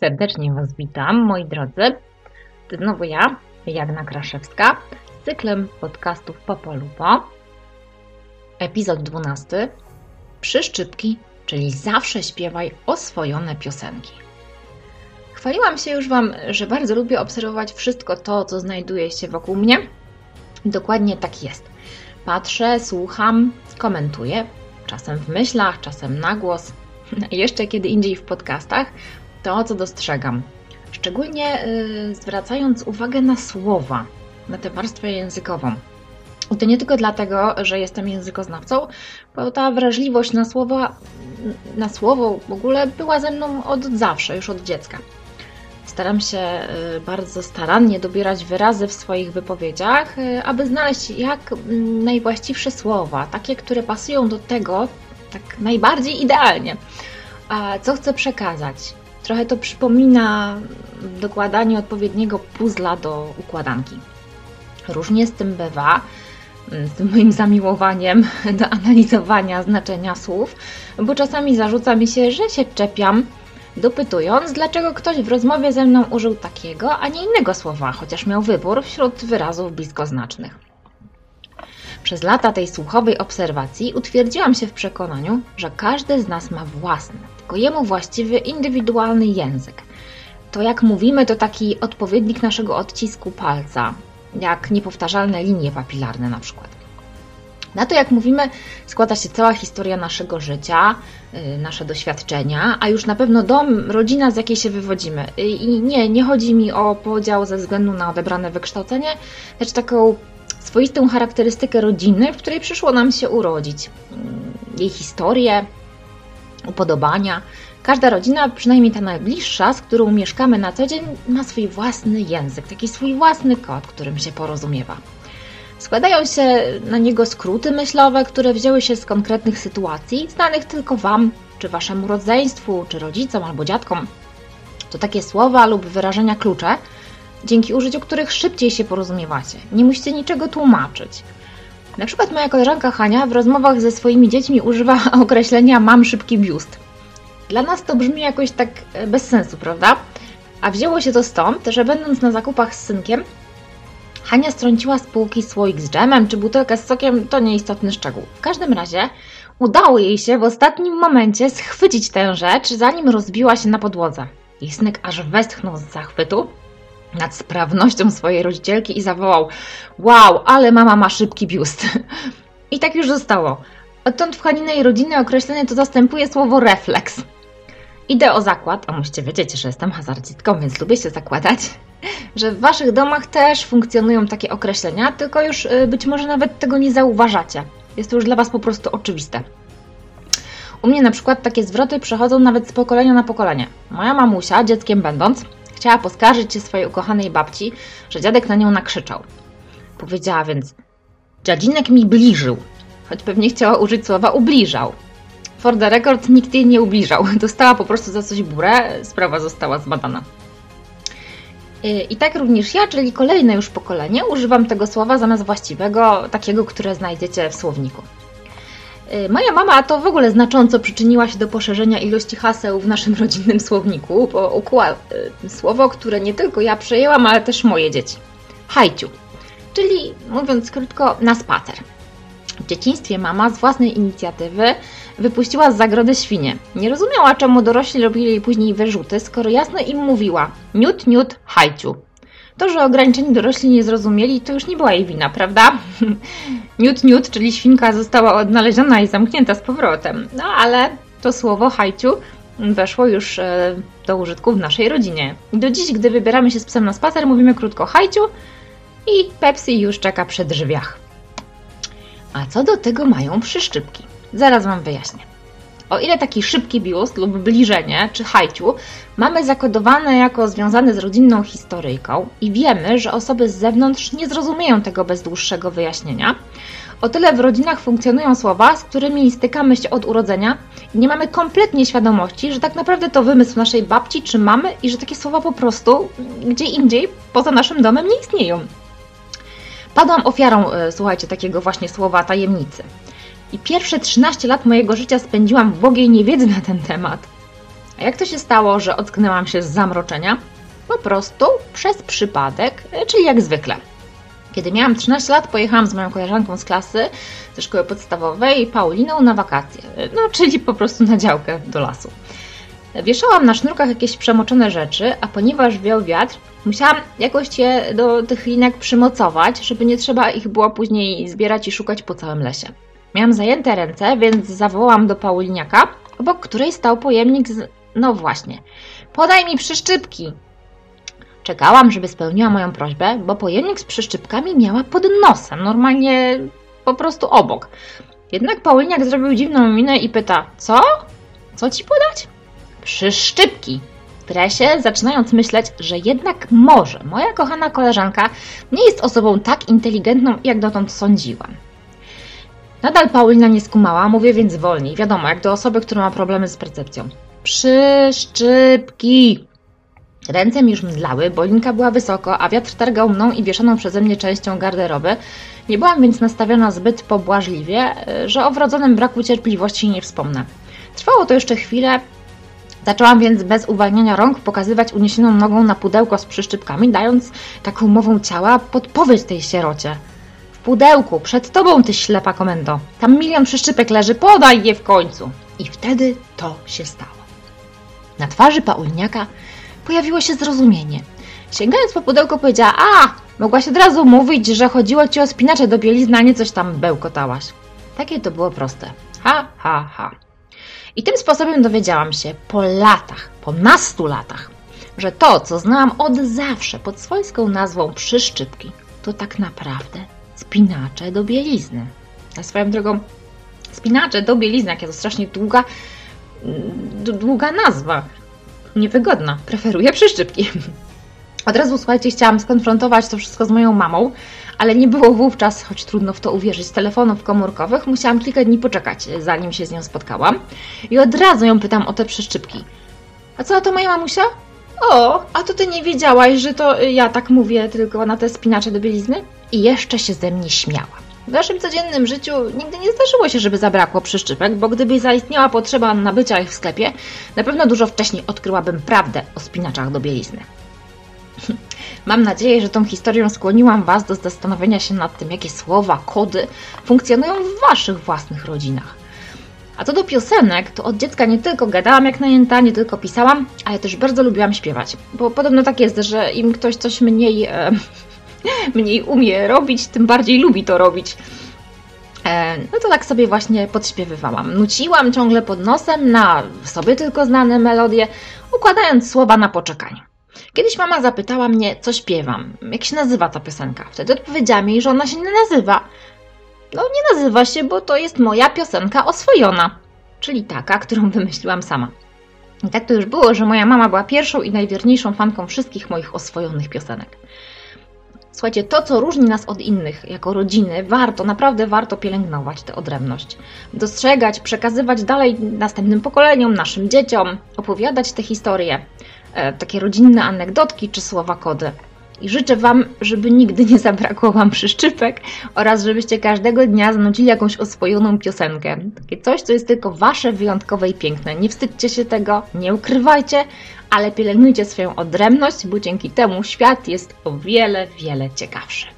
Serdecznie Was witam, moi drodzy. Znowu ja, Jagna Kraszewska, z cyklem podcastów Popolupo. Epizod 12. Przyszczypki, czyli zawsze śpiewaj oswojone piosenki. Chwaliłam się już Wam, że bardzo lubię obserwować wszystko to, co znajduje się wokół mnie. Dokładnie tak jest. Patrzę, słucham, komentuję, czasem w myślach, czasem na głos, jeszcze kiedy indziej w podcastach, to co dostrzegam. Szczególnie yy, zwracając uwagę na słowa, na tę warstwę językową. I to nie tylko dlatego, że jestem językoznawcą, bo ta wrażliwość na słowa, na słowo w ogóle była ze mną od zawsze, już od dziecka. Staram się y, bardzo starannie dobierać wyrazy w swoich wypowiedziach, y, aby znaleźć jak najwłaściwsze słowa, takie, które pasują do tego tak najbardziej idealnie. Co chcę przekazać? Trochę to przypomina dokładanie odpowiedniego puzla do układanki. Różnie z tym bywa, z tym moim zamiłowaniem do analizowania znaczenia słów, bo czasami zarzuca mi się, że się czepiam, dopytując, dlaczego ktoś w rozmowie ze mną użył takiego, a nie innego słowa, chociaż miał wybór wśród wyrazów bliskoznacznych. Przez lata tej słuchowej obserwacji utwierdziłam się w przekonaniu, że każdy z nas ma własny, tylko jemu właściwy, indywidualny język. To jak mówimy, to taki odpowiednik naszego odcisku palca, jak niepowtarzalne linie papilarne na przykład. Na to, jak mówimy, składa się cała historia naszego życia, yy, nasze doświadczenia, a już na pewno dom, rodzina, z jakiej się wywodzimy. I nie, nie chodzi mi o podział ze względu na odebrane wykształcenie, lecz taką swoistą charakterystykę rodziny, w której przyszło nam się urodzić. Jej historię, upodobania. Każda rodzina, przynajmniej ta najbliższa, z którą mieszkamy na co dzień, ma swój własny język, taki swój własny kod, którym się porozumiewa. Składają się na niego skróty myślowe, które wzięły się z konkretnych sytuacji, znanych tylko Wam, czy Waszemu rodzeństwu, czy rodzicom albo dziadkom. To takie słowa lub wyrażenia klucze, dzięki użyciu których szybciej się porozumiewacie. Nie musicie niczego tłumaczyć. Na przykład moja koleżanka Hania w rozmowach ze swoimi dziećmi używa określenia mam szybki biust. Dla nas to brzmi jakoś tak e, bez sensu, prawda? A wzięło się to stąd, że będąc na zakupach z synkiem, Hania strąciła z półki słoik z dżemem czy butelkę z sokiem, to nieistotny szczegół. W każdym razie udało jej się w ostatnim momencie schwycić tę rzecz, zanim rozbiła się na podłodze. Jej synek aż westchnął z zachwytu, nad sprawnością swojej rodzicielki i zawołał: Wow, ale mama ma szybki biust. I tak już zostało. Odtąd w Haninej rodziny określenie to zastępuje słowo refleks. Idę o zakład, a musicie wiedzieć, że jestem hazardzitką, więc lubię się zakładać, że w Waszych domach też funkcjonują takie określenia, tylko już y, być może nawet tego nie zauważacie. Jest to już dla Was po prostu oczywiste. U mnie na przykład takie zwroty przechodzą nawet z pokolenia na pokolenie. Moja mamusia, dzieckiem będąc, Chciała poskarżyć się swojej ukochanej babci, że dziadek na nią nakrzyczał. Powiedziała więc, dziadzinek mi bliżył, choć pewnie chciała użyć słowa ubliżał. For the record nikt jej nie ubliżał. Dostała po prostu za coś burę, sprawa została zbadana. I tak również ja, czyli kolejne już pokolenie, używam tego słowa zamiast właściwego, takiego, które znajdziecie w słowniku. Y, moja mama to w ogóle znacząco przyczyniła się do poszerzenia ilości haseł w naszym rodzinnym słowniku, bo ukuła y, słowo, które nie tylko ja przejęłam, ale też moje dzieci. Hajciu, czyli mówiąc krótko, na spacer. W dzieciństwie mama z własnej inicjatywy wypuściła z zagrody świnie. Nie rozumiała, czemu dorośli robili jej później wyrzuty, skoro jasno im mówiła niut, niut, hajciu. To, że ograniczeni dorośli nie zrozumieli, to już nie była jej wina, prawda? Niut, niut, czyli świnka została odnaleziona i zamknięta z powrotem. No ale to słowo hajciu weszło już e, do użytku w naszej rodzinie. Do dziś, gdy wybieramy się z psem na spacer, mówimy krótko hajciu i Pepsi już czeka przy drzwiach. A co do tego mają przyszczypki? Zaraz Wam wyjaśnię. O ile taki szybki biust lub bliżenie, czy hajciu, mamy zakodowane jako związane z rodzinną historyjką i wiemy, że osoby z zewnątrz nie zrozumieją tego bez dłuższego wyjaśnienia, o tyle w rodzinach funkcjonują słowa, z którymi stykamy się od urodzenia i nie mamy kompletnie świadomości, że tak naprawdę to wymysł naszej babci czy mamy i że takie słowa po prostu gdzie indziej poza naszym domem nie istnieją. Padłam ofiarą, e, słuchajcie, takiego właśnie słowa tajemnicy. I pierwsze 13 lat mojego życia spędziłam w bogiej niewiedzy na ten temat. A jak to się stało, że ocknęłam się z zamroczenia? Po prostu przez przypadek, czyli jak zwykle. Kiedy miałam 13 lat, pojechałam z moją koleżanką z klasy ze szkoły podstawowej, Pauliną, na wakacje. No, czyli po prostu na działkę do lasu. Wieszałam na sznurkach jakieś przemoczone rzeczy, a ponieważ wiał wiatr, musiałam jakoś je do tych linek przymocować, żeby nie trzeba ich było później zbierać i szukać po całym lesie. Miałam zajęte ręce, więc zawołałam do Pauliniaka, obok której stał pojemnik z... No właśnie. Podaj mi przyszczypki! Czekałam, żeby spełniła moją prośbę, bo pojemnik z przyszczypkami miała pod nosem, normalnie po prostu obok. Jednak Pauliniak zrobił dziwną minę i pyta, co? Co ci podać? Przyszczypki. Tresie, zaczynając myśleć, że jednak może moja kochana koleżanka nie jest osobą tak inteligentną, jak dotąd sądziłam. Nadal Paulina nie skumała, mówię więc wolniej. Wiadomo, jak do osoby, która ma problemy z percepcją. Przyszczypki! Ręce mi już mdlały, bo linka była wysoko, a wiatr targał mną i wieszoną przeze mnie częścią garderoby. Nie byłam więc nastawiona zbyt pobłażliwie, że o wrodzonym braku cierpliwości nie wspomnę. Trwało to jeszcze chwilę, Zaczęłam więc bez uwalniania rąk pokazywać uniesioną nogą na pudełko z przyszczypkami, dając taką mową ciała podpowiedź tej sierocie. Pudełku, przed tobą, ty ślepa komendo. Tam milion przyszczypek leży, podaj je w końcu. I wtedy to się stało. Na twarzy Paulniaka pojawiło się zrozumienie. Sięgając po pudełko powiedziała, a, mogłaś od razu mówić, że chodziło ci o spinacze do bielizny, a nie coś tam bełkotałaś. Takie to było proste. Ha, ha, ha. I tym sposobem dowiedziałam się po latach, po nastu latach, że to, co znałam od zawsze pod swojską nazwą przyszczypki, to tak naprawdę spinacze do bielizny. A swoją drogą, spinacze do bielizny, jakie to strasznie długa, długa nazwa. Niewygodna. Preferuję przyszczypki. Od razu, słuchajcie, chciałam skonfrontować to wszystko z moją mamą, ale nie było wówczas, choć trudno w to uwierzyć, telefonów komórkowych. Musiałam kilka dni poczekać, zanim się z nią spotkałam. I od razu ją pytam o te przeszczypki. A co to moja mamusia? O, a to ty nie wiedziałaś, że to ja tak mówię tylko na te spinacze do bielizny? I jeszcze się ze mnie śmiała. W naszym codziennym życiu nigdy nie zdarzyło się, żeby zabrakło przyszczypek, bo gdyby zaistniała potrzeba nabycia ich w sklepie, na pewno dużo wcześniej odkryłabym prawdę o spinaczach do bielizny. Mam nadzieję, że tą historią skłoniłam Was do zastanowienia się nad tym, jakie słowa, kody funkcjonują w Waszych własnych rodzinach. A co do piosenek, to od dziecka nie tylko gadałam jak najęta, nie tylko pisałam, ale też bardzo lubiłam śpiewać. Bo podobno tak jest, że im ktoś coś mniej, e, mniej umie robić, tym bardziej lubi to robić. E, no to tak sobie właśnie podśpiewywałam. Nuciłam ciągle pod nosem na sobie tylko znane melodie, układając słowa na poczekaniu. Kiedyś mama zapytała mnie, co śpiewam, jak się nazywa ta piosenka. Wtedy odpowiedziała mi, że ona się nie nazywa. No nie nazywa się, bo to jest moja piosenka oswojona, czyli taka, którą wymyśliłam sama. I tak to już było, że moja mama była pierwszą i najwierniejszą fanką wszystkich moich oswojonych piosenek. Słuchajcie, to co różni nas od innych jako rodziny, warto, naprawdę warto pielęgnować tę odrębność. Dostrzegać, przekazywać dalej następnym pokoleniom, naszym dzieciom, opowiadać te historie. E, takie rodzinne anegdotki czy słowa kody. I życzę Wam, żeby nigdy nie zabrakło Wam przyszczypek oraz żebyście każdego dnia zanucili jakąś oswojoną piosenkę. Takie coś, co jest tylko Wasze wyjątkowe i piękne. Nie wstydźcie się tego, nie ukrywajcie, ale pielęgnujcie swoją odrębność, bo dzięki temu świat jest o wiele, wiele ciekawszy.